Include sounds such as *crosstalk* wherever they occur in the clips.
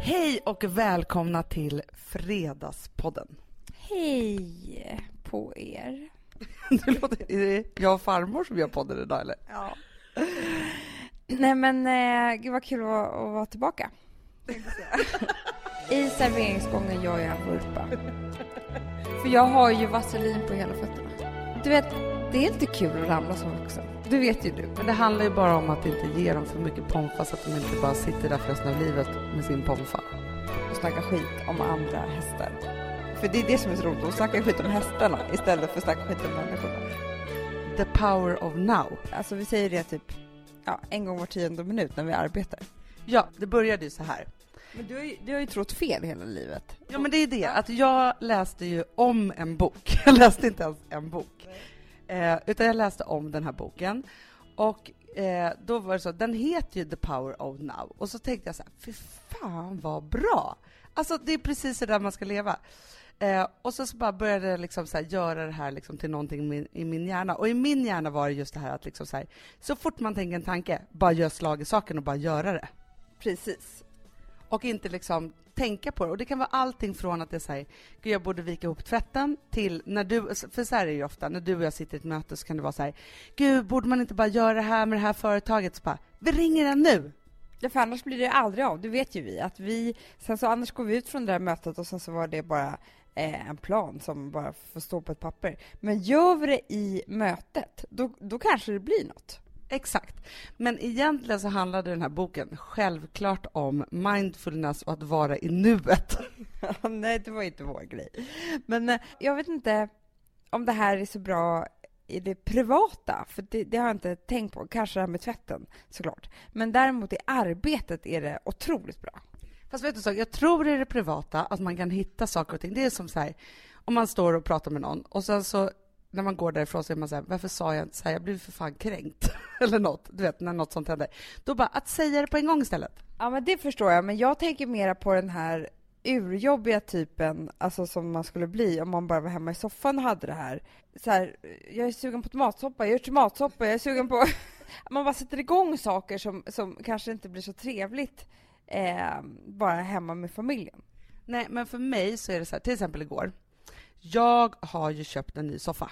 Hej och välkomna till Fredagspodden. Hej på er. *laughs* Det låter, är det jag och farmor som gör podden idag eller? Ja. Nej men eh, gud vad kul att, vara- att vara tillbaka. *laughs* I serveringsgången gör jag en vurpa. För jag har ju vaselin på hela fötterna. Du vet, det är inte kul att ramla som vuxen. Det vet ju du. Men det handlar ju bara om att inte ge dem för mycket pomfa så att de inte bara sitter där för resten av livet med sin pomfa. Och snacka skit om andra hästar. För det är det som är så roligt, att snacka skit om hästarna istället för att snacka skit om människorna. The power of now. Alltså vi säger det typ ja, en gång var tionde minut när vi arbetar. Ja, det började ju så här. Men du har ju, du har ju trott fel hela livet. Ja, men det är det att jag läste ju om en bok. *laughs* Jag läste inte ens en bok, eh, utan jag läste om den här boken. Och eh, då var det så, den heter ju The Power of Now. Och så tänkte jag så här, fy fan vad bra! Alltså det är precis så där man ska leva. Eh, och så, så bara började jag liksom så här, göra det här liksom till någonting i min, i min hjärna. Och i min hjärna var det just det här att liksom så, här, så fort man tänker en tanke, bara gör slag i saken och bara göra det Precis och inte liksom tänka på det. Och det kan vara allting från att det säger gud jag borde vika ihop tvätten till när du, för så här är det ju ofta, när du och jag sitter i ett möte så kan det vara så här, gud borde man inte bara göra det här med det här företaget? Så bara, vi ringer den nu! Ja, för annars blir det aldrig av. Det vet ju vi. Att vi sen så annars går vi ut från det där mötet och sen så var det bara eh, en plan som bara får stå på ett papper. Men gör vi det i mötet, då, då kanske det blir något. Exakt. Men egentligen så handlade den här boken självklart om mindfulness och att vara i nuet. *laughs* Nej, det var inte vår grej. Men eh, jag vet inte om det här är så bra i det privata, för det, det har jag inte tänkt på. Kanske det här med tvätten, såklart. Men däremot i arbetet är det otroligt bra. Fast vet du så, jag tror i det privata att man kan hitta saker och ting. Det är som så här, om man står och pratar med någon och sen så när man går därifrån så är man så här, varför sa jag inte så här, jag blev för fan kränkt. *laughs* Eller något, du vet, när något sånt händer. Då bara, att säga det på en gång istället. Ja, men det förstår jag. Men jag tänker mera på den här urjobbiga typen, alltså som man skulle bli om man bara var hemma i soffan och hade det här. Så här, jag är sugen på tomatsoppa, jag gör tomatsoppa, jag är sugen på... *laughs* man bara sätter igång saker som, som kanske inte blir så trevligt eh, bara hemma med familjen. Nej, men för mig så är det så här, till exempel igår. Jag har ju köpt en ny soffa.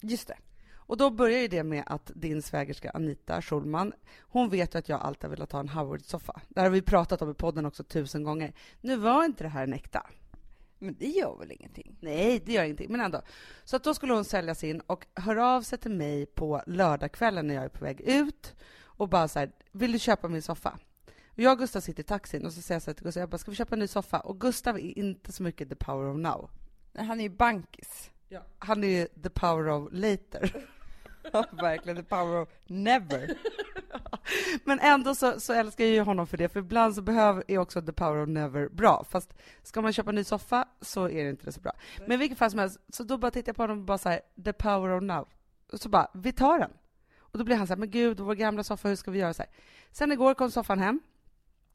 Just det. Och då börjar ju det med att din svägerska Anita Schulman, hon vet ju att jag alltid har velat ha en Howard-soffa. Det har vi pratat om i podden också tusen gånger. Nu var inte det här en äkta. Men det gör väl ingenting? Nej, det gör ingenting, men ändå. Så att då skulle hon sälja sin och höra av sig till mig på lördagskvällen när jag är på väg ut och bara så här, vill du köpa min soffa? Jag och Gustav sitter i taxin och så säger jag så här till Gustav, jag bara, ska vi köpa en ny soffa? Och Gustav är inte så mycket the power of now. Han är ju bankis. Ja. Han är ju the power of later. *laughs* Ja, verkligen. The power of never. *laughs* Men ändå så, så älskar jag ju honom för det, för ibland så behöver, är också the power of never bra. Fast ska man köpa en ny soffa så är det inte det så bra. Men i vilket fall som helst, så då bara tittar jag på honom och bara så här, the power of now. Och så bara, vi tar den. Och då blir han så här, men gud, vår gamla soffa, hur ska vi göra? Så här. Sen igår kom soffan hem.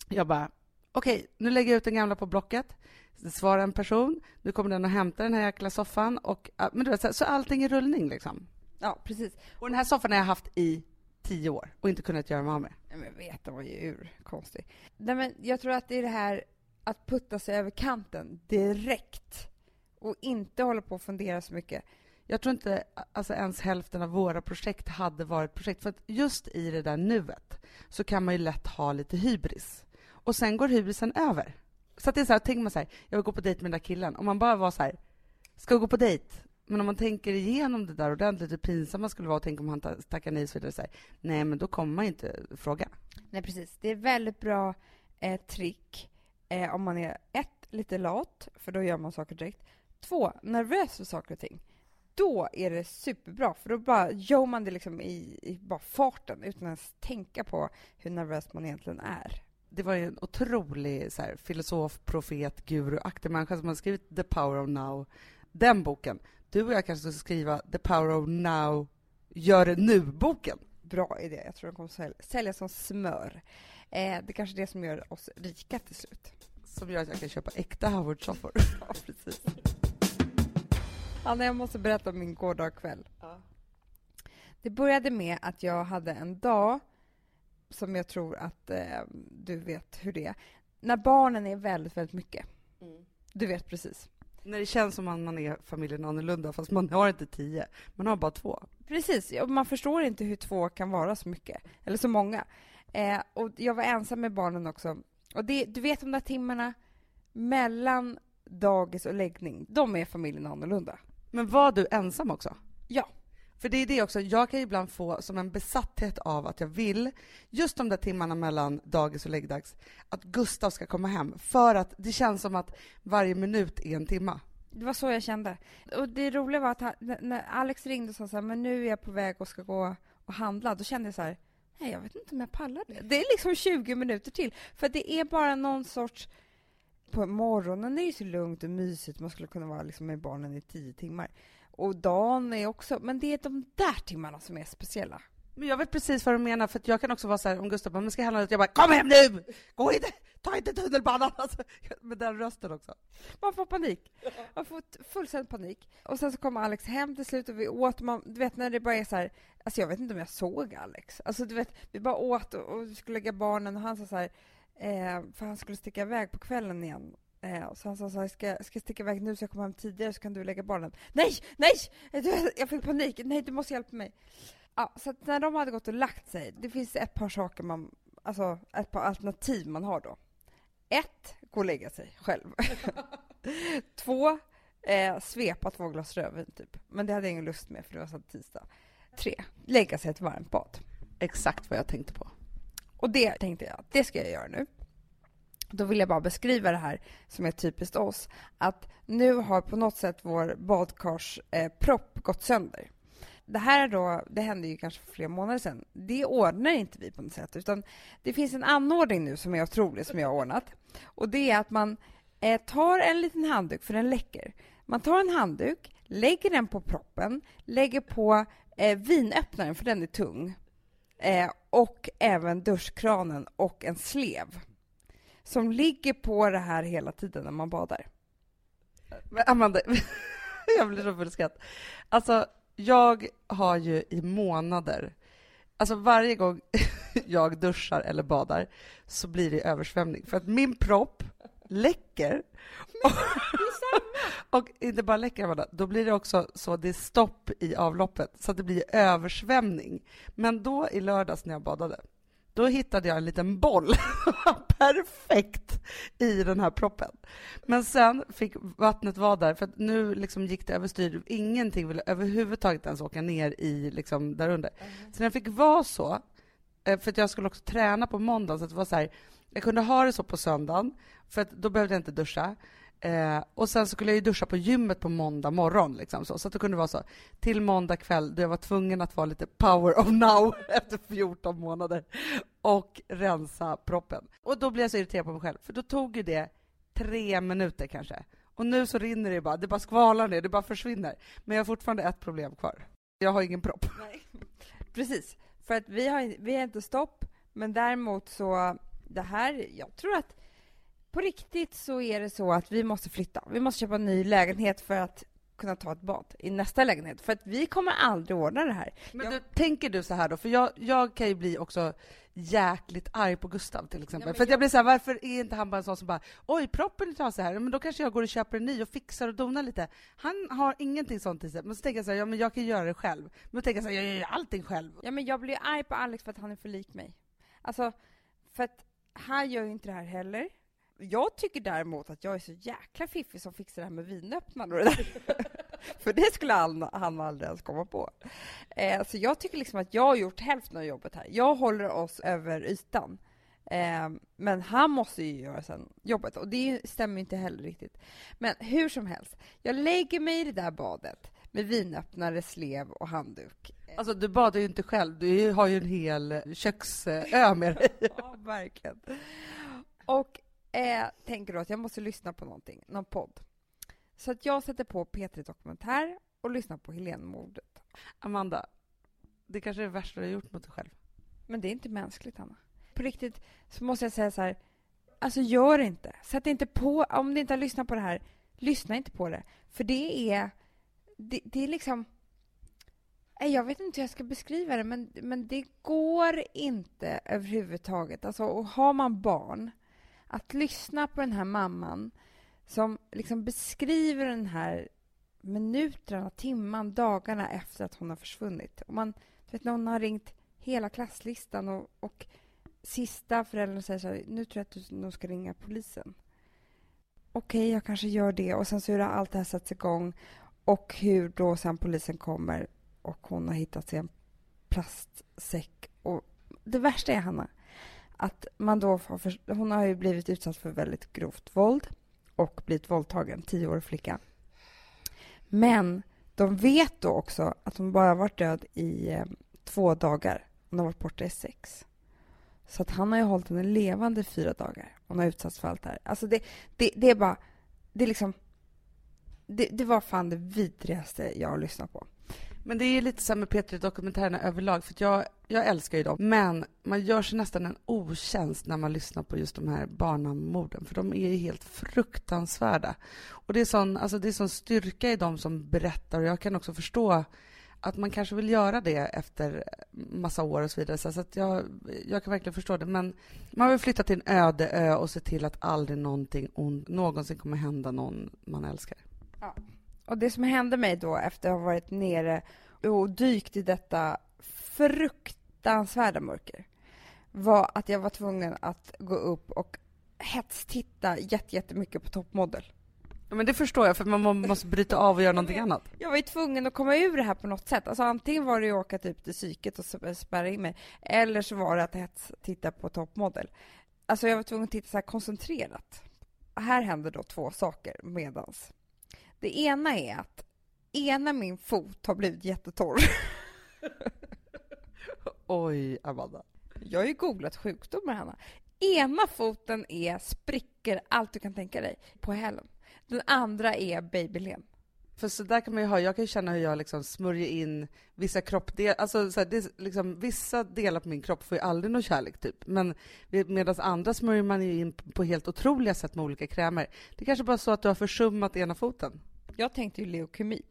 Jag bara, okej, nu lägger jag ut den gamla på Blocket. Det svarar en person, nu kommer den och hämtar den här jäkla soffan. Och, men du vet, så, allting är rullning liksom. Ja, precis. Och den här soffan har jag haft i tio år och inte kunnat göra mig av med. Men jag vet, den var ju urkonstig. Nej, men jag tror att det är det här att putta sig över kanten direkt och inte hålla på och fundera så mycket. Jag tror inte alltså, ens hälften av våra projekt hade varit projekt. För att just i det där nuet så kan man ju lätt ha lite hybris. Och sen går hybrisen över. Så att det är så här, tänker man så här, jag vill gå på dejt med den där killen. Om man bara var så här, ska vi gå på dejt? Men om man tänker igenom det där ordentligt, hur pinsamt man skulle vara och tänka om han tackar nej så vidare, så här, nej men då kommer man ju inte fråga. Nej, precis. Det är väldigt bra eh, trick eh, om man är ett, lite lat, för då gör man saker direkt. Två, nervös för saker och ting. Då är det superbra, för då bara gör man det liksom i, i bara farten utan ens tänka på hur nervös man egentligen är det var ju en otrolig så här, filosof, profet, guru-aktig människa som har skrivit The Power of Now. Den boken. Du och jag kanske ska skriva The Power of Now, gör det nu-boken. Bra idé. Jag tror den kommer sälja, sälja som smör. Eh, det är kanske är det som gör oss rika till slut. Som gör att jag kan köpa äkta Howard-soffor. *laughs* Ja, precis. Anna, jag måste berätta om min gårdagskväll. Det började med att jag hade en dag som jag tror att eh, du vet hur det är. när barnen är väldigt, väldigt mycket. Du vet precis. När det känns som att man är familjen annorlunda, fast man har inte tio, man har bara två. Precis, man förstår inte hur två kan vara så mycket, eller så många. Eh, och jag var ensam med barnen också. Och det, du vet de där timmarna mellan dagis och läggning, de är familjen annorlunda. Men var du ensam också? Ja. För det är det också, jag kan ibland få som en besatthet av att jag vill, just de där timmarna mellan dagis och läggdags, att Gustav ska komma hem. För att det känns som att varje minut är en timma. Det var så jag kände. Och det roliga var att han, när Alex ringde och sa så här, men nu är jag på väg och ska gå och handla, då kände jag så här, nej jag vet inte om jag pallar det. Det är liksom 20 minuter till. För det är bara någon sorts på morgonen är det så lugnt och mysigt, man skulle kunna vara liksom med barnen i tio timmar. Och dagen är också, men det är de där timmarna som är speciella. Men jag vet precis vad du menar, för jag kan också vara så här, om Gustav bara, men ska jag handla ut? Jag bara, kom hem nu! Gå inte, ta inte tunnelbanan! *laughs* Alltså, med den rösten också. Man får panik. Man får fullständig panik. Och sen så kommer Alex hem till slut och vi åt, man, du vet när det bara är så här, alltså jag vet inte om jag såg Alex. Alltså du vet, vi bara åt och, och skulle lägga barnen och han sa så här, eh, för han skulle sticka iväg på kvällen igen. Eh, så han sa så här, ska, ska jag sticka iväg nu så jag kommer hem tidigare så kan du lägga barnen. Nej, nej! *laughs* Jag fick panik. Nej, du måste hjälpa mig. Ja, så när de hade gått och lagt sig, det finns ett par saker man, alltså ett par alternativ man har då. Ett, gå och lägga sig själv. *laughs* Två, eh, svepa två glas rödvin typ. Men det hade jag ingen lust med för det var så tisdag. Tre, lägga sig i ett varmt bad. Exakt vad jag tänkte på. Och det tänkte jag, det ska jag göra nu. Då vill jag bara beskriva det här som är typiskt oss. Att nu har på något sätt vår badkarspropp eh, gått sönder. Det här då, det hände ju kanske för flera månader sedan. Det ordnar inte vi på något sätt, utan det finns en anordning nu som är otrolig, som jag har ordnat. Och det är att man eh, tar en liten handduk, för den läcker. Man tar en handduk, lägger den på proppen, lägger på eh, vinöppnaren, för den är tung, eh, och även duschkranen och en slev som ligger på det här hela tiden när man badar. Men Amanda, *laughs* jag blir så full skratt. Alltså, jag har ju i månader, alltså varje gång *laughs* jag duschar eller badar så blir det översvämning för att min propp läcker. Och, *laughs* och inte bara läcker, Amanda, då blir det också så det är stopp i avloppet så att det blir översvämning. Men då i lördags när jag badade, då hittade jag en liten boll, *laughs* perfekt, i den här proppen. Men sen fick vattnet vara där, för att nu liksom gick det överstyr. Ingenting ville överhuvudtaget ens åka ner i liksom där under. Mm. Så jag fick vara så, eh, för att jag skulle också träna på måndag, så att det var så här, jag kunde ha det så på söndagen, för då behövde jag inte duscha. Eh, och sen så skulle jag ju duscha på gymmet på måndag morgon, liksom, så, så att det kunde vara så. Till måndag kväll, då jag var tvungen att vara lite power of now *laughs* efter 14 månader och rensa proppen. Och då blev jag så irriterad på mig själv, för då tog ju det tre minuter kanske. Och nu så rinner det bara, det bara skvalar ner, det bara försvinner. Men jag har fortfarande ett problem kvar. Jag har ingen propp. Nej. *laughs* Precis, för att vi har, vi har inte stopp, men däremot så, det här, jag tror att på riktigt så är det så att vi måste flytta. Vi måste köpa en ny lägenhet för att kunna ta ett bad i nästa lägenhet. För att vi kommer aldrig ordna det här. Men jag... du, tänker du så här då? För jag, jag kan ju bli också jäkligt arg på Gustav till exempel. Ja, för jag... jag... blir så här, varför är inte han bara en sån som bara oj, proppen är trasig här, men då kanske jag går och köper en ny och fixar och donar lite. Han har ingenting sånt i sig. Men så tänker jag så här, ja men jag kan göra det själv. Men då tänker jag så här, jag gör allting själv. Ja men jag blir arg på Alex för att han är för lik mig. Alltså, för att han gör ju inte det här heller jag tycker däremot att jag är så jäkla fiffig som fixar det här med vinöppnaren och det där. *laughs* För det skulle han, han aldrig ens komma på. Eh, så jag tycker liksom att jag har gjort hälften av jobbet här. Jag håller oss över ytan. Eh, men han måste ju göra sen jobbet och det stämmer inte heller riktigt. Men hur som helst, jag lägger mig i det där badet med vinöppnare, slev och handduk. Alltså du badar ju inte själv, du har ju en hel köksö med dig. *laughs* ja, verkligen. Och eh, tänker då att jag måste lyssna på någonting, någon podd. Så att jag sätter på P3 Dokumentär och lyssnar på Helénmordet. Amanda, det kanske är det värsta du har gjort mot dig själv. Men det är inte mänskligt, Anna. På riktigt så måste jag säga så här, alltså gör inte. Sätt inte på, om du inte har lyssnat på det här, lyssna inte på det. För det är, det, det är liksom, jag vet inte hur jag ska beskriva det, men, men det går inte överhuvudtaget. Alltså, och har man barn att lyssna på den här mamman som liksom beskriver den här minuterna, timman, dagarna efter att hon har försvunnit. Och man, du vet, någon har ringt hela klasslistan och, och sista föräldern säger så här, nu tror jag att du nog ska ringa polisen. Okej, okay, jag kanske gör det. Och sen så hur allt det här satts igång och hur då sen polisen kommer och hon har hittat i en plastsäck. Och det värsta är, Hanna, att man då får, hon har ju blivit utsatt för väldigt grovt våld och blivit våldtagen, tioårig flicka. Men de vet då också att hon bara varit död i eh, två dagar. Hon har varit borta i sex. Så att han har ju hållit henne levande i fyra dagar. Hon har utsatts för allt det här. Alltså det, det, det är bara... Det är liksom... Det, det, var fan det vidrigaste jag har lyssnat på. Men det är lite så med P3-dokumentärerna överlag, för jag, jag älskar ju dem. Men man gör sig nästan en otjänst när man lyssnar på just de här barnamorden, för de är ju helt fruktansvärda. Och det är sån, alltså det är sån styrka i dem som berättar, och jag kan också förstå att man kanske vill göra det efter massa år och så vidare. Så att jag, jag kan verkligen förstå det. Men man vill flytta till en öde ö och se till att aldrig någonting ont någonsin kommer hända någon man älskar. Ja. Och det som hände mig då efter att ha varit nere och dykt i detta fruktansvärda mörker var att jag var tvungen att gå upp och hetstitta jättemycket på toppmodell. Ja, men det förstår jag, för man måste bryta av och göra någonting annat. Jag var ju tvungen att komma ur det här på något sätt. Alltså, antingen var det att åka typ till psyket och spärra in mig, eller så var det att hetstitta på toppmodell. Alltså jag var tvungen att titta så här koncentrerat. Här händer då två saker medans. Det ena är att ena min fot har blivit jättetorr. *laughs* Oj, Amanda. Jag har ju googlat sjukdomar, Hanna. Ena foten är sprickor, allt du kan tänka dig, på hälen. Den andra är babylen. För så där kan man ju ha, jag kan ju känna hur jag liksom smörjer in vissa kroppdelar, alltså så här, det liksom, vissa delar på min kropp får ju aldrig någon kärlek typ, men medan andra smörjer man ju in på helt otroliga sätt med olika krämer. Det är kanske bara så att du har försummat ena foten. Jag tänkte ju leukemi.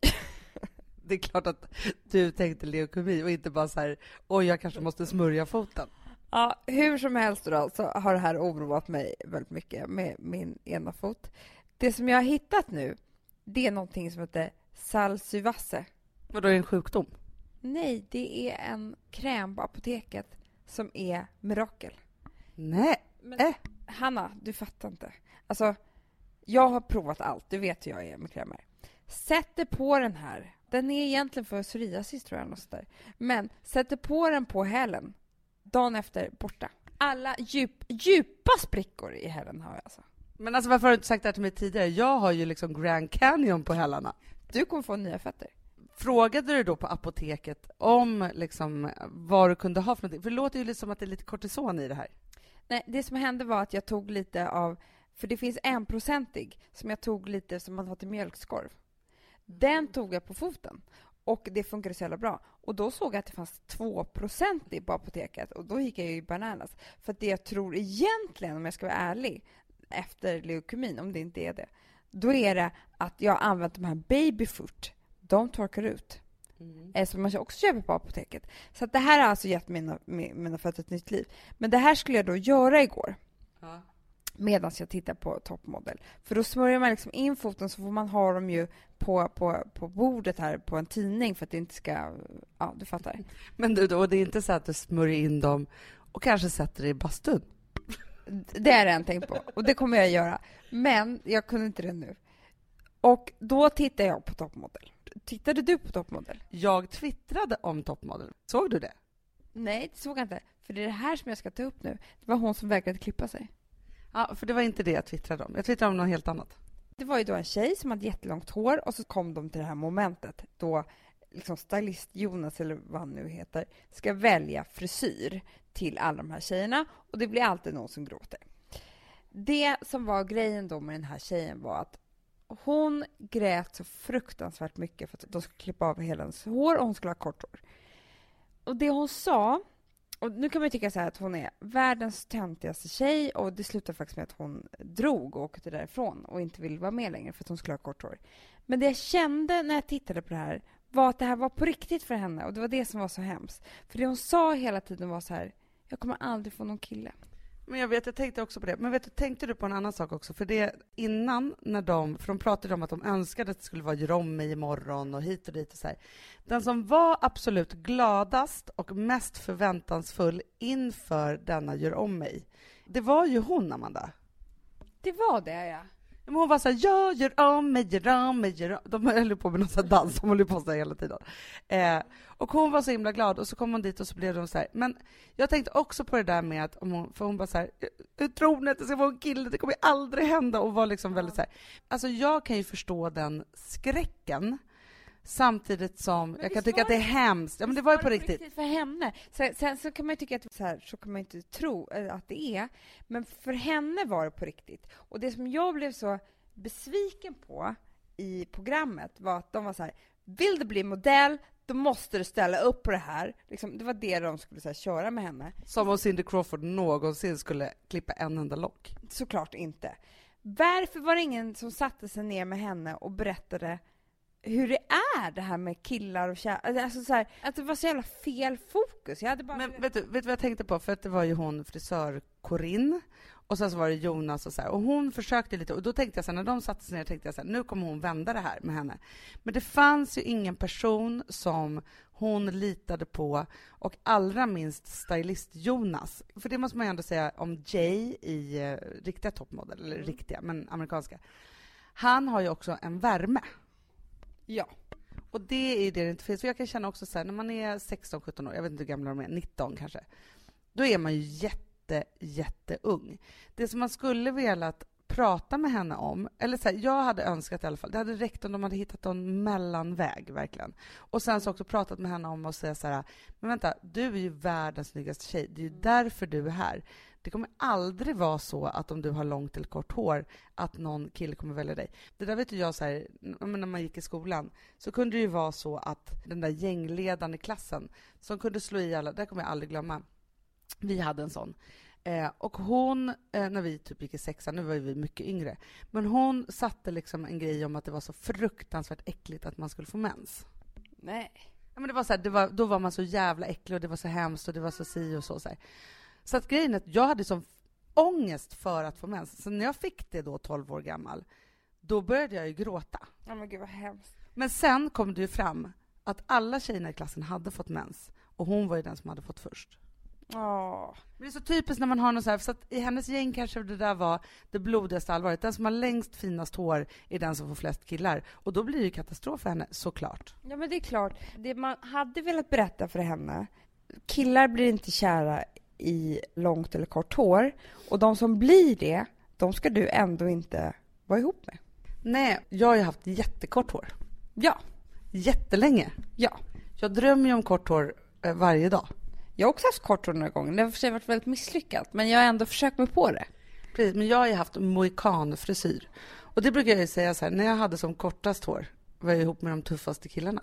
*laughs* det är klart att du tänkte leukemi och inte bara så här, oj, jag kanske måste smörja foten. Ja, hur som helst då, så har det här oroat mig väldigt mycket med min ena fot. Det som jag har hittat nu, det är någonting som heter salsyvasse. Vadå, är det en sjukdom? Nej, det är en kräm på apoteket som är mirakel. Nej. Men, äh. Hanna, du fattar inte. Alltså, jag har provat allt, du vet hur jag är med krämer. Sätter på den här. Den är egentligen för psoriasis, tror jag. Något där. Men sätter på den på hälen. Dagen efter, borta. Alla djup, djupa sprickor i hälen har jag alltså. Men alltså varför har du inte sagt det här till mig tidigare? Jag har ju liksom Grand Canyon på hälarna. Du kommer få nya fötter. Frågade du då på apoteket om liksom vad du kunde ha för någonting? För det låter ju lite som att det är lite kortison i det här. Nej, det som hände var att jag tog lite av, för det finns en procentig som jag tog lite som man har till mjölkskorv. Den tog jag på foten och det funkade så jävla bra. Och då såg jag att det fanns 2% på apoteket och då gick jag ju bananas. För det jag tror egentligen, om jag ska vara ärlig, efter leukemin, om det inte är det, då är det att jag har använt de här babyfoot. De torkar ut. Mm. Eh, som man också köper på apoteket. Så det här har alltså gett mina, mina fötter ett nytt liv. Men det här skulle jag då göra igår. Ja. Medan jag tittar på toppmodell. För då smörjer man liksom in foten så får man ha dem ju på, på, på bordet här på en tidning för att det inte ska... Ja, du fattar. Men du, då, det är inte så att du smörjer in dem och kanske sätter dig i bastun? Det är det jag tänkt på och det kommer jag göra. Men jag kunde inte det nu. Och då tittade jag på toppmodell. Tittade du på toppmodell? Jag twittrade om toppmodell. Såg du det? Nej, det såg jag inte. För det är det här som jag ska ta upp nu. Det var hon som vägrade klippa sig. Ja, för det var inte det jag twittrade om. Jag twittrade om något helt annat. Det var ju då en tjej som hade jättelångt hår och så kom de till det här momentet då liksom stylist Jonas, eller vad han nu heter, ska välja frisyr till alla de här tjejerna och det blir alltid någon som gråter. Det som var grejen då med den här tjejen var att hon grät så fruktansvärt mycket för att de skulle klippa av hela hennes hår och hon skulle ha kort hår. Och det hon sa, och nu kan man ju tycka så att hon är världens töntigaste tjej och det slutar faktiskt med att hon drog och åkte därifrån och inte ville vara med längre för att hon skulle ha kort hår. Men det jag kände när jag tittade på det här var att det här var på riktigt för henne och det var det som var så hemskt. För det hon sa hela tiden var så här, jag kommer aldrig få någon kille. Men jag vet, jag tänkte också på det. Men vet du, tänkte du på en annan sak också? För det innan, när de, för de pratade om att de önskade att det skulle vara Gör om mig imorgon och hit och dit och så här. Den som var absolut gladast och mest förväntansfull inför denna Gör om mig, det var ju hon, Amanda. Det var det, ja. Men hon var så här, jag gör om mig, gör om mig, gör om. De höll på med någon sån dans, de höll på så hela tiden. Eh, och hon var så himla glad och så kom hon dit och så blev de så här. Men jag tänkte också på det där med att, om hon, för hon bara så här, hur tror ni att det ska vara en kille? Det kommer aldrig hända. Och var liksom väldigt så här. Alltså jag kan ju förstå den skräcken. Samtidigt som jag kan tycka att det är hemskt. Ja, men det var ju på riktigt. för henne. Sen, sen, så kan man ju tycka att så, här, så kan man inte tro eh, att det är. Men för henne var det på riktigt. Och det som jag blev så besviken på i programmet var att de var så här, vill du bli modell, då måste du ställa upp på det här. Liksom, det var det de skulle så här, köra med henne. Som om Cindy Crawford någonsin skulle klippa en enda lock. Såklart inte. Varför var det ingen som satte sig ner med henne och berättade hur det är det här med killar och kärlek. Alltså så här, att det var så jävla fel fokus. Jag hade bara... Men vet du, vet du vad jag tänkte på? För att det var ju hon frisör Corinne och sen så var det Jonas och så här. Och hon försökte lite och då tänkte jag så här, när de satte sig ner tänkte jag så här, nu kommer hon vända det här med henne. Men det fanns ju ingen person som hon litade på och allra minst stylist Jonas. För det måste man ju ändå säga om Jay i eh, riktiga toppmodell, eller riktiga, men amerikanska. Han har ju också en värme. Ja. Och det är ju det det inte finns. För jag kan känna också så här, när man är 16-17 år, jag vet inte hur gamla de är, 19 kanske, då är man ju jätte, jätteung. Det som man skulle velat prata med henne om, eller så här, jag hade önskat i alla fall, det hade räckt om de hade hittat någon mellanväg verkligen. Och sen så också pratat med henne om att säga så här, men vänta, du är ju världens snyggaste tjej, det är ju därför du är här. Det kommer aldrig vara så att om du har långt eller kort hår, att någon kille kommer välja dig. Det där vet ju jag så här, när man gick i skolan, så kunde det ju vara så att den där gängledaren i klassen, som kunde slå i alla, det kommer jag aldrig glömma. Vi hade en sån. Eh, och hon, eh, när vi typ gick i sexan, nu var vi mycket yngre, men hon satte liksom en grej om att det var så fruktansvärt äckligt att man skulle få mens. Nej. Ja, men det var så här, det var, då var man så jävla äcklig och det var så hemskt och det var så si och så. så här. Så att grejen är att jag hade som ångest för att få mens. Så när jag fick det då, 12 år gammal, då började jag ju gråta. Ja men gud vad hemskt. Men sen kom det ju fram att alla tjejerna i klassen hade fått mens och hon var ju den som hade fått först. Åh. Men det är så typiskt när man har något så här, så att i hennes gäng kanske det där var det blodigaste allvaret. Den som har längst finast hår är den som får flest killar. Och då blir det ju katastrof för henne, såklart. Ja men det är klart. Det man hade velat berätta för henne, killar blir inte kära i långt eller kort hår. Och de som blir det, de ska du ändå inte vara ihop med. Nej, jag har ju haft jättekort hår. Ja. Jättelänge. Ja. Jag drömmer ju om kort hår eh, varje dag. Jag har också haft kort hår några gånger. Det har för sig varit väldigt misslyckat, men jag har ändå försökt mig på det. Precis, men jag har ju haft mohikanfrisyr. Och det brukar jag ju säga så här, när jag hade som kortast hår var jag ihop med de tuffaste killarna.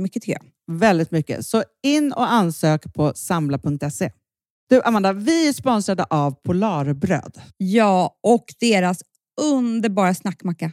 mycket tycker jag. Väldigt mycket. Så in och ansök på samla.se. Du Amanda, vi är sponsrade av Polarbröd. Ja, och deras underbara snackmacka.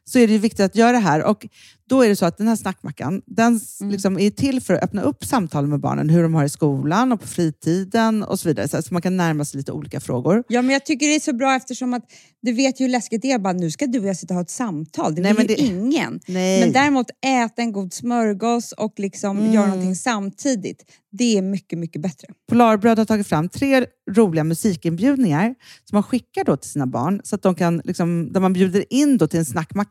så är det viktigt att göra det här. Och då är det så att den här snackmackan, den s- liksom är till för att öppna upp samtal med barnen, hur de har i skolan och på fritiden och så vidare. Så, man kan närma sig lite olika frågor. Ja, men jag tycker det är så bra eftersom att du vet ju hur läskigt det är. Bara, nu ska du och jag sitta och ha ett samtal. Det vill ju det- ingen. Nej. Men däremot äta en god smörgås och liksom Mm. göra någonting samtidigt. Det är mycket, mycket bättre. Polarbröd har tagit fram tre roliga musikinbjudningar som man skickar då till sina barn, så att de kan, liksom, där man bjuder in då till en snackmacka.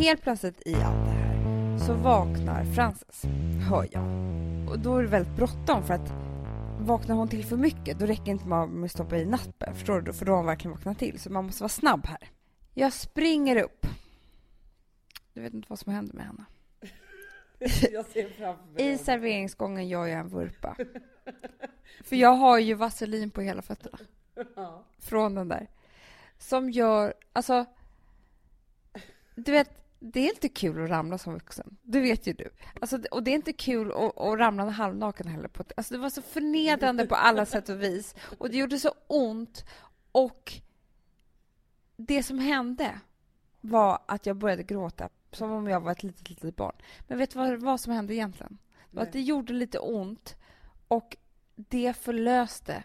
Helt plötsligt i allt det här så vaknar Frances, hör jag. Och då är det väldigt bråttom för att vaknar hon till för mycket då räcker inte man med att stoppa i nappen, förstår du? För då har hon verkligen vaknat till. Så man måste vara snabb här. Jag springer upp. Du vet inte vad som händer med henne. *laughs* I serveringsgången gör jag en vurpa. För jag har ju vaselin på hela fötterna. Från den där. Som gör, alltså... Du vet, det är inte kul att ramla som vuxen. Det vet ju du. Alltså, och det är inte kul att, att ramla halvnaken heller. På, alltså, det var så förnedrande på alla sätt och vis. Och det gjorde så ont. Och det som hände var att jag började gråta som om jag var ett litet, litet barn. Men vet du vad, vad som hände egentligen? Det var att det gjorde lite ont och det förlöste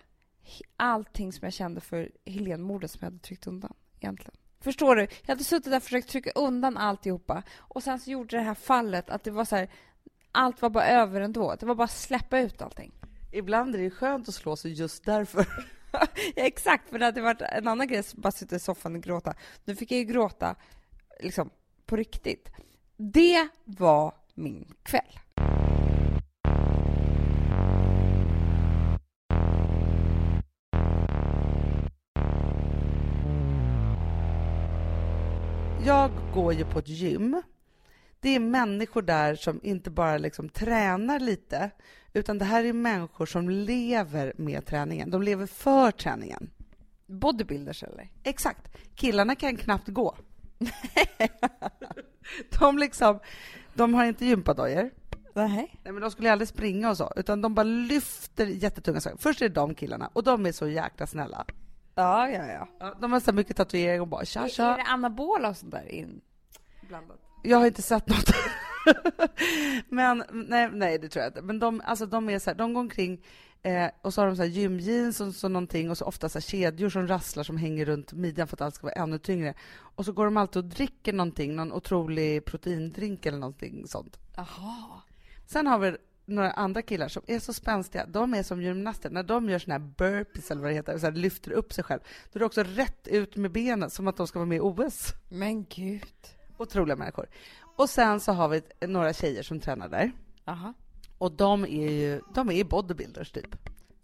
allting som jag kände för Helene-mordet som jag hade tryckt undan egentligen. Förstår du? Jag hade suttit där och försökt trycka undan alltihopa och sen så gjorde det här fallet att det var så här, allt var bara över ändå. Det var bara att släppa ut allting. Ibland är det skönt att slå sig just därför. *laughs* Ja, exakt, för det hade varit en annan grej att bara sitta i soffan och gråta. Nu fick jag ju gråta liksom på riktigt. Det var min kväll. Jag går ju på ett gym. Det är människor där som inte bara liksom tränar lite, utan det här är människor som lever med träningen. De lever för träningen. Bodybuilders eller? Exakt. Killarna kan knappt gå. *laughs* de liksom, de har inte gympadojor. Nej. Nej, men de skulle aldrig springa och så, utan de bara lyfter jättetunga saker. Först är det de killarna, och de är så jäkla snälla. Ja, ja, ja. Ja, De har så mycket tatueringar och bara tja Är tja. det anabola och sånt där inblandat? Jag har inte sett något. *laughs* men nej, nej, det tror jag inte. Men de, alltså, de är så här, de går omkring eh, och så har de så här gymjeans och så någonting och så ofta så här kedjor som rasslar som hänger runt midjan för att allt ska vara ännu tyngre. Och så går de alltid och dricker någonting, någon otrolig proteindrink eller någonting sånt. Jaha. Sen har vi några andra killar som är så spänstiga. De är som gymnaster. När de gör såna här burpees eller vad det heter, så lyfter upp sig själv, då är det också rätt ut med benen som att de ska vara med i OS. Men gud. Otroliga människor. Och sen så har vi några tjejer som tränar där. Jaha. Och de är ju de är bodybuilders typ.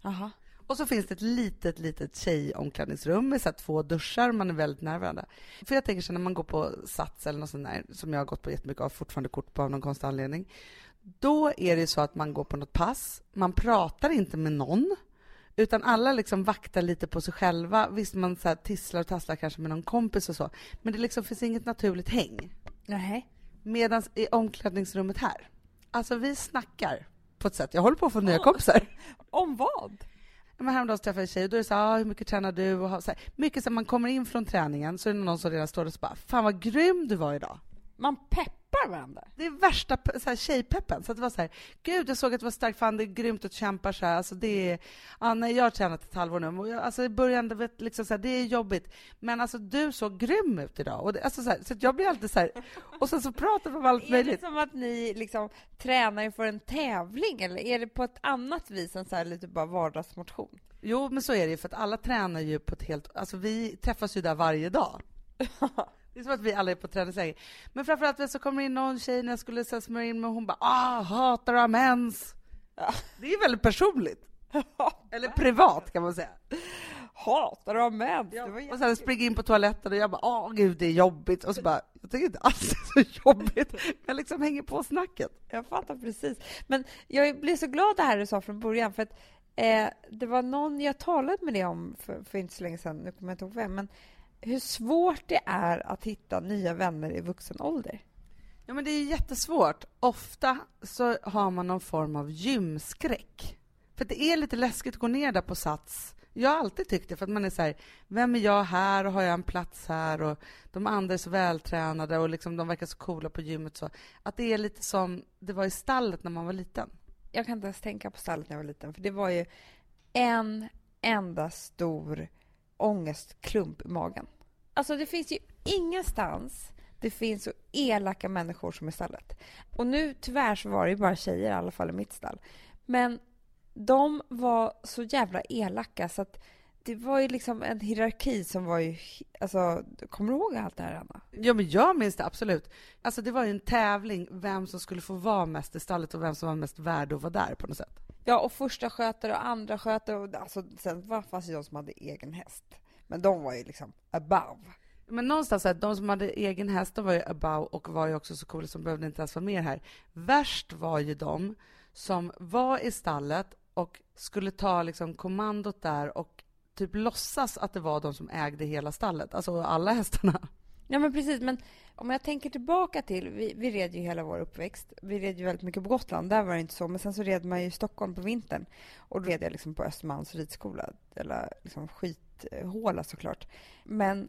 Jaha. Och så finns det ett litet, litet tjejomklädningsrum med så två duschar, man är väldigt nära varandra. För jag tänker så när man går på Sats eller något sånt där, som jag har gått på jättemycket av, fortfarande kort på av någon konstig anledning. Då är det så att man går på något pass, man pratar inte med någon, utan alla liksom vaktar lite på sig själva. Visst, man så här tisslar och tasslar kanske med någon kompis och så, men det liksom finns inget naturligt häng. Nej. Medan i omklädningsrummet här, alltså vi snackar på ett sätt. Jag håller på att få nya kompisar. *laughs* Om vad? Men häromdagen träffade jag en tjej och då är det så här, ah, hur mycket tränar du? Och så här, mycket så här, man kommer in från träningen så är det någon som redan står och så bara, fan vad grym du var idag. Man peppar varandra. Det är värsta så här, tjejpeppen. Så att det var så här, gud jag såg att det var starkt, fan det är grymt att du kämpar så här. Alltså det är, nej, jag har tränat ett halvår nu. Och jag, alltså i början, det, vet, liksom så här, det är jobbigt. Men alltså du såg grym ut idag. Och det, alltså, så här, så jag blir alltid så här, och sen så pratar vi om allt *laughs* Är det möjligt. som att ni liksom tränar inför en tävling eller är det på ett annat vis än så här lite bara vardagsmotion? Jo, men så är det ju, för att alla tränar ju på ett helt... Alltså vi träffas ju där varje dag. *laughs* Det är som att vi alla är på träningsläger. Men framförallt så kommer in någon tjej när jag skulle så smörja in mig och hon bara ah, hatar att ha mens. Ja. Det är väldigt personligt. *laughs* Eller privat kan man säga. Hatar du mens? Det var Och sen springer in på toaletten och jag bara åh gud det är jobbigt. Och så bara, jag tycker inte alls det är så jobbigt. Jag liksom hänger på snacket. Jag fattar precis. Men jag blev så glad det här du sa från början för att eh, det var någon jag talade med det om för, för inte så länge sedan, nu kommer jag inte ihåg vem, men hur svårt det är att hitta nya vänner i vuxen ålder. Ja men det är jättesvårt. Ofta så har man någon form av gymskräck. För det är lite läskigt att gå ner där på Sats. Jag har alltid tyckt det, för att man är så här, vem är jag här och har jag en plats här och de andra är så vältränade och liksom de verkar så coola på gymmet så. Att det är lite som det var i stallet när man var liten. Jag kan inte ens tänka på stallet när jag var liten, för det var ju en enda stor ångestklump i magen. Alltså det finns ju ingenstans det finns så elaka människor som i stallet. Och nu tyvärr så var det ju bara tjejer i alla fall i mitt stall. Men de var så jävla elaka så att det var ju liksom en hierarki som var ju... Alltså, kommer du ihåg allt det här, Anna? Ja, men jag minns det absolut. Alltså det var ju en tävling vem som skulle få vara mest i stallet och vem som var mest värd att vara där på något sätt. Ja, och första skötare och andra skötare och alltså, sen var fanns det de som hade egen häst. Men de var ju liksom above. Men någonstans, här, de som hade egen häst, de var ju above och var ju också så coola som behövde inte ens vara med här. Värst var ju de som var i stallet och skulle ta liksom kommandot där och typ låtsas att det var de som ägde hela stallet, alltså alla hästarna. Ja, men precis. Men om jag tänker tillbaka till, vi, vi red ju hela vår uppväxt. Vi red ju väldigt mycket på Gotland, där var det inte så. Men sen så red man ju i Stockholm på vintern. Och då red jag liksom på Östermalms ridskola. Eller liksom skithåla såklart. Men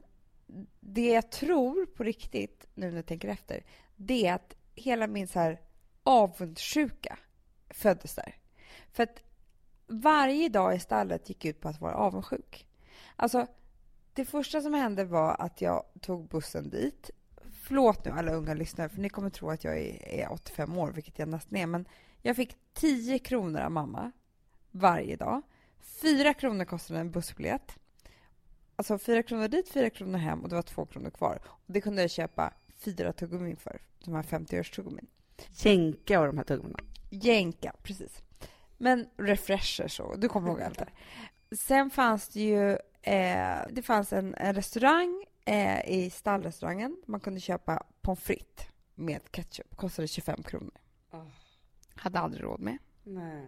det jag tror på riktigt, nu när jag tänker efter, det är att hela min så här avundsjuka föddes där. För att varje dag i stallet gick ut på att vara avundsjuk. Alltså, det första som hände var att jag tog bussen dit. Förlåt nu alla unga lyssnare, för ni kommer tro att jag är, är 85 år, vilket jag nästan är. Men jag fick 10 kronor av mamma varje dag. 4 kronor kostade en bussbiljett. Alltså 4 kronor dit, 4 kronor hem och det var 2 kronor kvar. Och det kunde jag köpa fyra tuggummin för, de här 50-örs-tuggummin. Jänka och de här tuggummina. Jänka, precis. Men refreshers och du kommer ihåg allt det Sen fanns det ju eh, det fanns en, en restaurang eh, i stallrestaurangen. Man kunde köpa pommes frites med ketchup. Kostade 25 kronor. Oh. Hade aldrig råd med. Nej.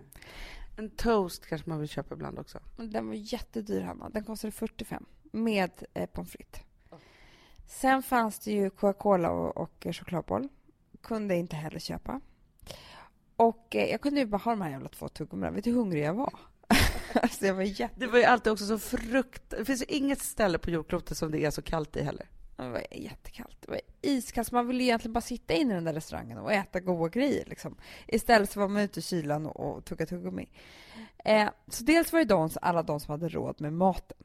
En toast kanske man vill köpa ibland också. Men Den var jättedyr, Hanna. Den kostade 45 med eh, pommes frites. Sen fanns det ju Coca-Cola och, och chokladboll. Kunde inte heller köpa. Och eh, jag kunde ju bara ha de här jävla två tuggummina. Vet du hur hungrig jag var? *laughs* alltså jag var jätte... Det var ju alltid också så frukt... Det finns ju inget ställe på jordklotet som det är så kallt i heller. Det var jättekallt. Det var iskallt. Man ville egentligen bara sitta inne i den där restaurangen och äta goda grejer. Liksom. Istället så var man ute i kylan och, och tugga tuggummi. Eh, så dels var det de, alla de som hade råd med maten.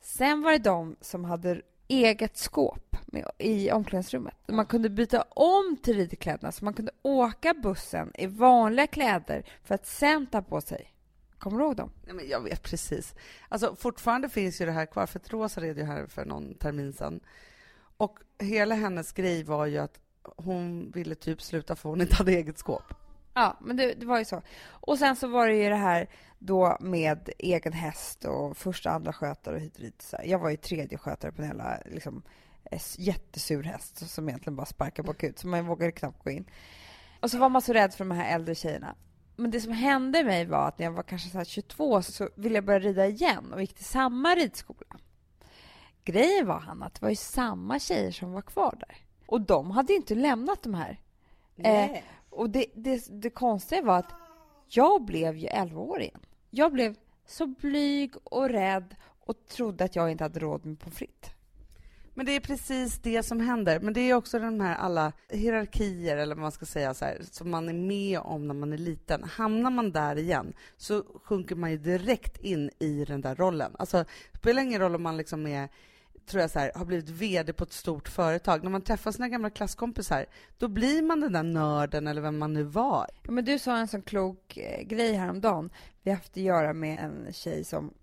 Sen var det de som hade eget skåp med, i omklädningsrummet. Man kunde byta om till ridkläderna så man kunde åka bussen i vanliga kläder för att sen ta på sig. Kommer du ihåg dem? Nej, men jag vet precis. Alltså, fortfarande finns ju det här kvar, för att Rosa red ju här för någon termin sedan. Och hela hennes grej var ju att hon ville typ sluta för hon inte hade eget skåp. Ja, men det, det var ju så. Och sen så var det ju det här då med egen häst och första, andra skötare och hit och dit. Jag var ju tredje skötare på en jävla liksom, jättesur häst som egentligen bara sparkade bakut, så man vågade knappt gå in. Och så var man så rädd för de här äldre tjejerna. Men det som hände mig var att när jag var kanske så 22 så ville jag börja rida igen och gick till samma ridskola. Grejen var, Hanna, att det var ju samma tjejer som var kvar där. Och de hade inte lämnat de här. Eh, och det, det, det konstiga var att jag blev ju 11 år igen. Jag blev så blyg och rädd och trodde att jag inte hade råd med pommes frites. Men det är precis det som händer. Men det är också de här alla hierarkier, eller vad man ska säga, så här, som man är med om när man är liten. Hamnar man där igen så sjunker man ju direkt in i den där rollen. Alltså, det spelar ingen roll om man liksom är tror jag så här, har blivit VD på ett stort företag. När man träffar sina gamla klasskompisar, då blir man den där nörden eller vem man nu var. Ja, men du sa en sån klok eh, grej häromdagen. Vi har haft att göra med en tjej som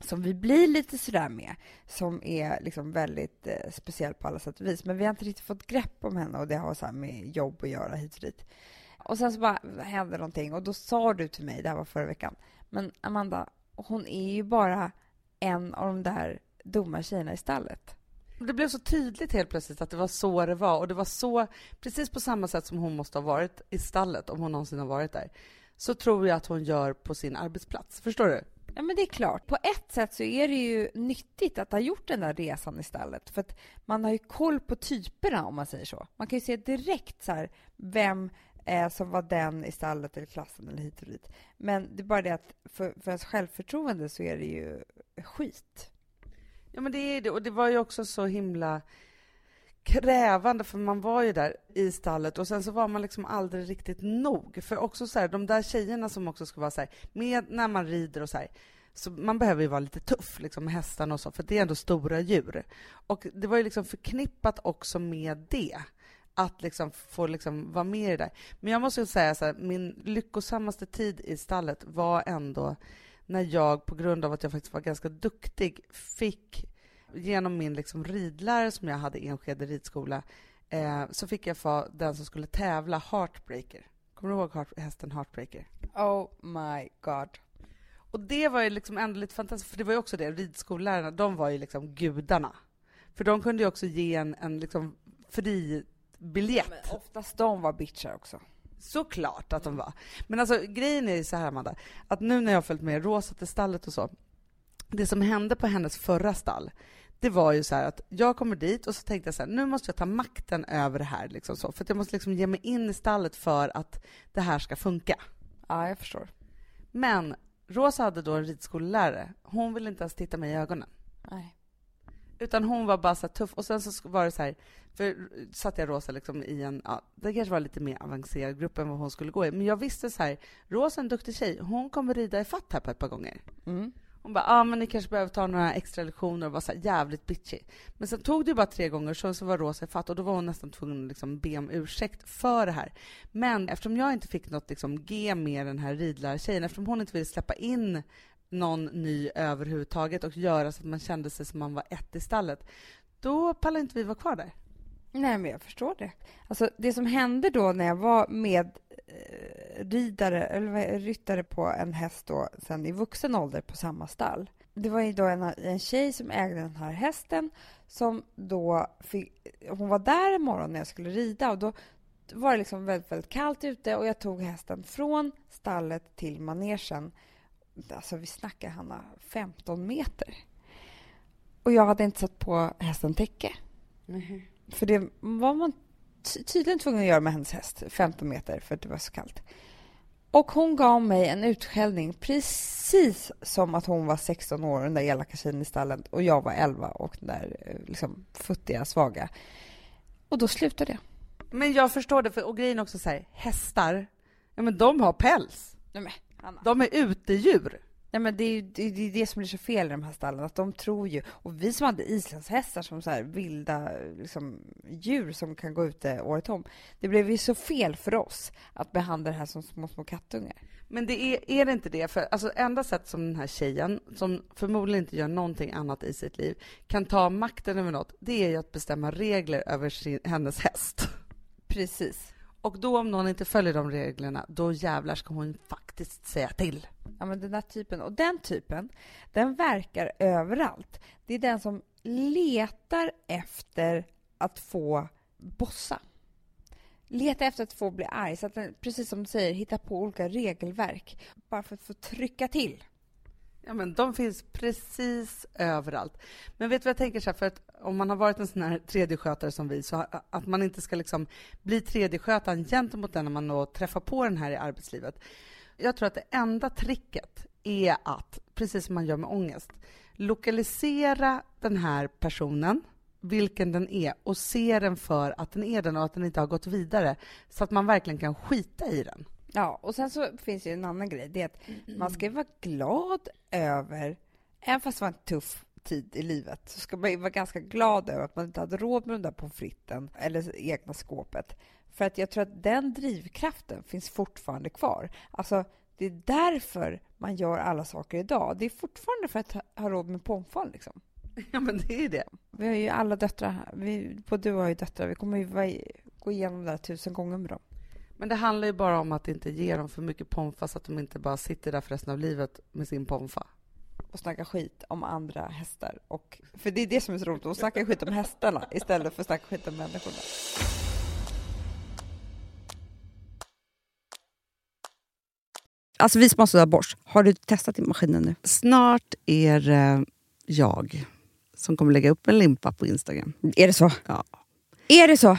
som vi blir lite sådär med, som är liksom väldigt eh, speciell på alla sätt och vis. Men vi har inte riktigt fått grepp om henne och det har så här med jobb att göra hit och dit. Och sen så bara hände någonting och då sa du till mig, det här var förra veckan, men Amanda, hon är ju bara en av de där dumma tjejerna i stallet. Det blev så tydligt helt plötsligt att det var så det var och det var så, precis på samma sätt som hon måste ha varit i stallet, om hon någonsin har varit där, så tror jag att hon gör på sin arbetsplats. Förstår du? Ja, men det är klart. På ett sätt så är det ju nyttigt att ha gjort den där resan istället. För att man har ju koll på typerna, om man säger så. Man kan ju se direkt så här, vem eh, som var den i stallet eller klassen eller hit och dit. Men det är bara det att för, för ens självförtroende så är det ju skit. Ja, men det är det. Och det var ju också så himla krävande, för man var ju där i stallet och sen så var man liksom aldrig riktigt nog. För också så här, de där tjejerna som också ska vara så här, med när man rider och så här, så man behöver ju vara lite tuff liksom, med hästarna och så, för det är ändå stora djur. Och det var ju liksom förknippat också med det, att liksom få liksom vara med i det där. Men jag måste säga så här, min lyckosammaste tid i stallet var ändå när jag, på grund av att jag faktiskt var ganska duktig, fick genom min liksom ridlärare som jag hade i Enskede ridskola, eh, så fick jag få den som skulle tävla Heartbreaker. Kommer du ihåg heart, hästen Heartbreaker? Oh my god. Och det var ju liksom ändå lite fantastiskt, för det var ju också det, ridskollärarna, de var ju liksom gudarna. För de kunde ju också ge en, en liksom fri biljett. Men oftast de var bitchar också. Såklart att de var. Men alltså grejen är ju så här Amanda, att nu när jag har följt med Rosa till stallet och så, det som hände på hennes förra stall, det var ju så att jag kommer dit och så tänkte jag så här, nu måste jag ta makten över det här, liksom så, för jag måste liksom ge mig in i stallet för att det här ska funka. Ja, jag förstår. Men Rosa hade då en ridskollärare. Hon ville inte ens titta mig i ögonen. Nej. Utan hon var bara så tuff. Och sen så var det så här, för satt jag Rosa liksom i en, ja, det kanske var lite mer avancerad grupp än vad hon skulle gå i. Men jag visste så här, Rosa är en duktig tjej, hon kommer rida i fatt här på ett par gånger. Mm. Hon bara, ja ah, men ni kanske behöver ta några extra lektioner och var så jävligt bitchy. Men sen tog det bara tre gånger, så, så var Rosa fatt och då var hon nästan tvungen att liksom be om ursäkt för det här. Men eftersom jag inte fick något liksom G med den här ridlärartjejen, eftersom hon inte ville släppa in någon ny överhuvudtaget och göra så att man kände sig som man var ett i stallet, då pallade inte vi vara kvar där. Nej, men jag förstår det. Alltså, det som hände då när jag var med eh, ridare, eller ryttare på en häst då, sen i vuxen ålder på samma stall. Det var ju då en, en tjej som ägde den här hästen som då fick, hon var där en morgon när jag skulle rida och då var det liksom väldigt, väldigt kallt ute och jag tog hästen från stallet till manegen. Alltså vi snackar Hanna, 15 meter. Och jag hade inte satt på hästen täcke. Mm. För det var man tydligen tvungen att göra med hennes häst, 15 meter, för att det var så kallt. Och hon gav mig en utskällning precis som att hon var 16 år, den där elaka tjejen i stallet, och jag var 11 och den där eh, liksom, futtiga, svaga. Och då slutade jag. Men jag förstår det, för, och grejen också så här, hästar, ja men de har päls. Nej, men. De är utedjur. Nej, men det är ju det, är det som blir så fel i de här stallen, att de tror ju... Och vi som hade islandshästar som så här vilda liksom, djur som kan gå ute året om. Det blev ju så fel för oss att behandla det här som små, små kattungar. Men det är, är det inte det? För alltså, enda sätt som den här tjejen, som förmodligen inte gör någonting annat i sitt liv, kan ta makten över något, det är ju att bestämma regler över sin, hennes häst. Precis. Och då om någon inte följer de reglerna, då jävlar ska hon faktiskt säga till. Ja, men den där typen. Och den typen, den verkar överallt. Det är den som letar efter att få bossa. Letar efter att få bli arg. Så att den, precis som du säger, hittar på olika regelverk bara för att få trycka till. Ja, men de finns precis överallt. Men vet du vad jag tänker så här, för att om man har varit en sån här tredjeskötare som vi, så att man inte ska liksom bli tredjeskötaren gentemot den när man då träffar på den här i arbetslivet. Jag tror att det enda tricket är att, precis som man gör med ångest, lokalisera den här personen vilken den är och se den för att den är den och att den inte har gått vidare så att man verkligen kan skita i den. Ja, och sen så finns det ju en annan grej. Det är att man ska ju vara glad över, även fast det var en tuff tid i livet, så ska man ju vara ganska glad över att man inte hade råd med den där pommes fritesen eller egna skåpet. För att jag tror att den drivkraften finns fortfarande kvar. Alltså, det är därför man gör alla saker idag. Det är fortfarande för att ha, råd med pomfan liksom. *laughs* Ja, men det är det. Vi har ju alla döttrar här. Vi, både du har ju döttrar. Vi kommer ju gå igenom det här tusen gånger med dem. Men det handlar ju bara om att inte ge dem för mycket pomfa så att de inte bara sitter där för resten av livet med sin pomfa. och snacka skit om andra hästar. Och, för det är det som är så roligt, att snacka skit om hästarna istället för att snacka skit om människorna. Alltså vi sponsrar Bosch. Har du testat i maskinen nu? Snart är det jag som kommer lägga upp en limpa på Instagram. Är det så? Ja. Är det så?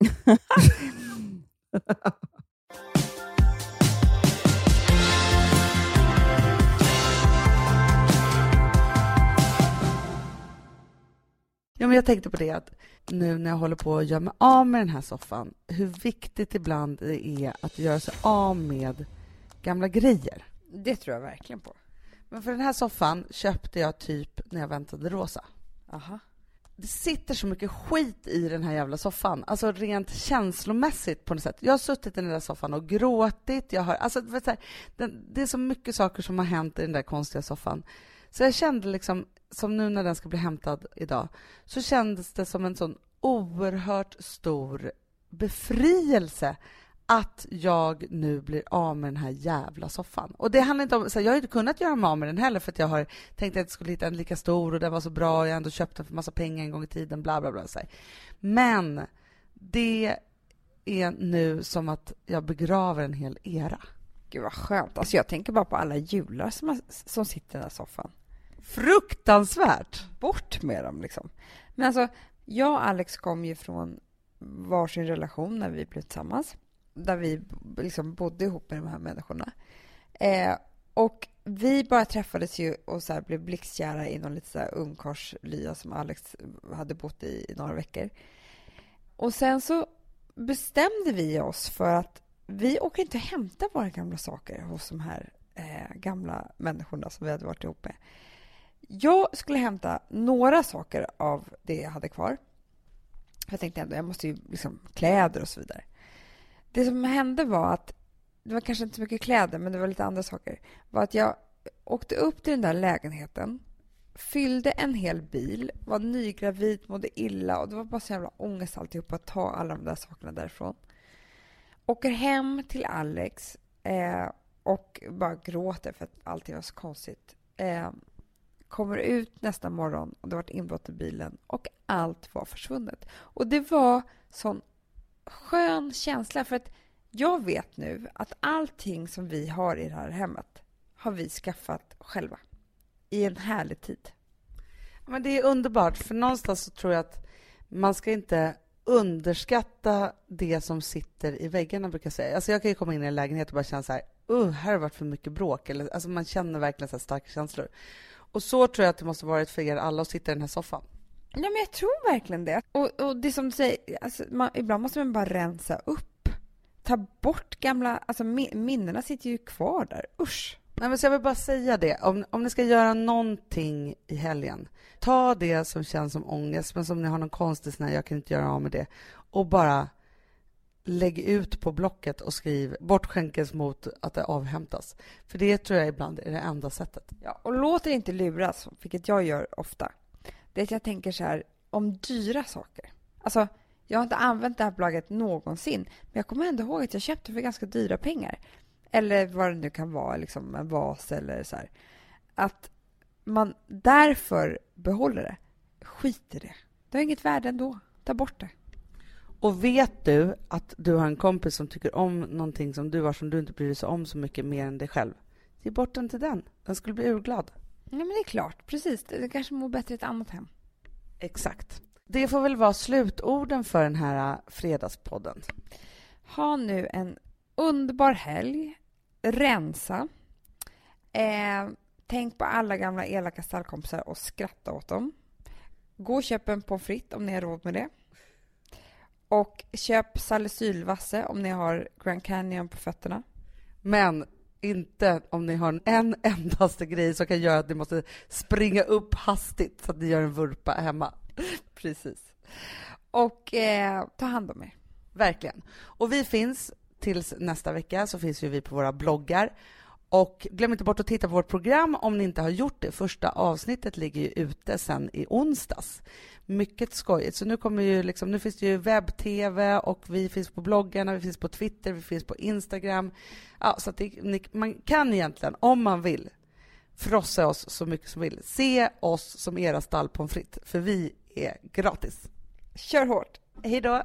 *laughs* Ja, men jag tänkte på det att nu när jag håller på att göra mig av med den här soffan, hur viktigt ibland det är att göra sig av med gamla grejer. Det tror jag verkligen på. Men för den här soffan köpte jag typ när jag väntade Rosa. Aha det sitter så mycket skit i den här jävla soffan. Alltså rent känslomässigt på något sätt. Jag har suttit i den där soffan och gråtit. Jag har, alltså, vet du, det är så mycket saker som har hänt i den där konstiga soffan. Så jag kände liksom, som nu när den ska bli hämtad idag, så kändes det som en sån oerhört stor befrielse att jag nu blir av med den här jävla soffan. Och det handlar inte om, så jag har inte kunnat göra mig av med den heller för att jag har tänkt att jag skulle hitta en lika stor och den var så bra och jag har ändå köpt den för massa pengar en gång i tiden, bla bla bla. Så Men det är nu som att jag begraver en hel era. Gud vad skönt. Alltså jag tänker bara på alla jular som, har, som sitter i den här soffan. Fruktansvärt! Bort med dem liksom. Men alltså, jag och Alex kom ju från varsin relation när vi blev tillsammans där vi liksom bodde ihop med de här människorna. Eh, och vi bara träffades ju och så blev blixtkära i någon liten ungkarlslya som Alex hade bott i i några veckor. Och sen så bestämde vi oss för att vi åker inte hämta våra gamla saker hos de här eh, gamla människorna som vi hade varit ihop med. Jag skulle hämta några saker av det jag hade kvar. Jag tänkte ändå, jag måste ju liksom kläder och så vidare. Det som hände var att, det var kanske inte så mycket kläder, men det var lite andra saker, var att jag åkte upp till den där lägenheten, fyllde en hel bil, var nygravid, mådde illa och det var bara så jävla ångest alltihop att ta alla de där sakerna därifrån. Åker hem till Alex eh, och bara gråter för att allting var så konstigt. Eh, kommer ut nästa morgon och det var inbrott i bilen och allt var försvunnet. Och det var sån skön känsla för att jag vet nu att allting som vi har i det här hemmet har vi skaffat själva i en härlig tid. Men det är underbart, för någonstans så tror jag att man ska inte underskatta det som sitter i väggarna, brukar jag säga. Alltså jag kan ju komma in i en lägenhet och bara känna så här, uh, här har det varit för mycket bråk. Eller, alltså man känner verkligen så starka känslor. Och så tror jag att det måste varit för er alla att sitta i den här soffan. Ja, men jag tror verkligen det. Och, och det som du säger, alltså, man, ibland måste man bara rensa upp. Ta bort gamla... Alltså minnena sitter ju kvar där. Usch! Nej, men så jag vill bara säga det. Om, om ni ska göra någonting i helgen, ta det som känns som ångest, men som ni har någon konstig sån här, jag kan inte göra av med det, och bara lägg ut på Blocket och skriv bortskänkes mot att det avhämtas. För det tror jag ibland är det enda sättet. Ja, och låt er inte luras, vilket jag gör ofta det är att jag tänker så här om dyra saker. Alltså, jag har inte använt det här plagget någonsin, men jag kommer ändå ihåg att jag köpte för ganska dyra pengar. Eller vad det nu kan vara, liksom en vas eller så här. Att man därför behåller det. Skit i det. Det har inget värde ändå. Ta bort det. Och vet du att du har en kompis som tycker om någonting som du har som du inte bryr dig så om så mycket mer än dig själv? Ge bort den till den. Den skulle bli urglad. Ja, men det är klart. Precis. Det kanske mår bättre i ett annat hem. Exakt. Det får väl vara slutorden för den här äh, fredagspodden. Ha nu en underbar helg. Rensa. Eh, tänk på alla gamla elaka stallkompisar och skratta åt dem. Gå och köp en pommes frites om ni har råd med det. Och köp salicylvasse om ni har Grand Canyon på fötterna. Men inte om ni har en endaste grej som kan göra att ni måste springa upp hastigt så att ni gör en vurpa hemma. *laughs* Precis. Och eh, ta hand om er. Verkligen. Och vi finns tills nästa vecka så finns ju vi på våra bloggar och glöm inte bort att titta på vårt program om ni inte har gjort det. Första avsnittet ligger ju ute sen i onsdags. Mycket skojigt. Så nu, kommer ju liksom, nu finns det ju webb-tv och vi finns på bloggarna, vi finns på Twitter, vi finns på Instagram. Ja, så att det, man kan egentligen, om man vill, frossa oss så mycket som vill. Se oss som era stall fritt, för vi är gratis. Kör hårt! Hej då!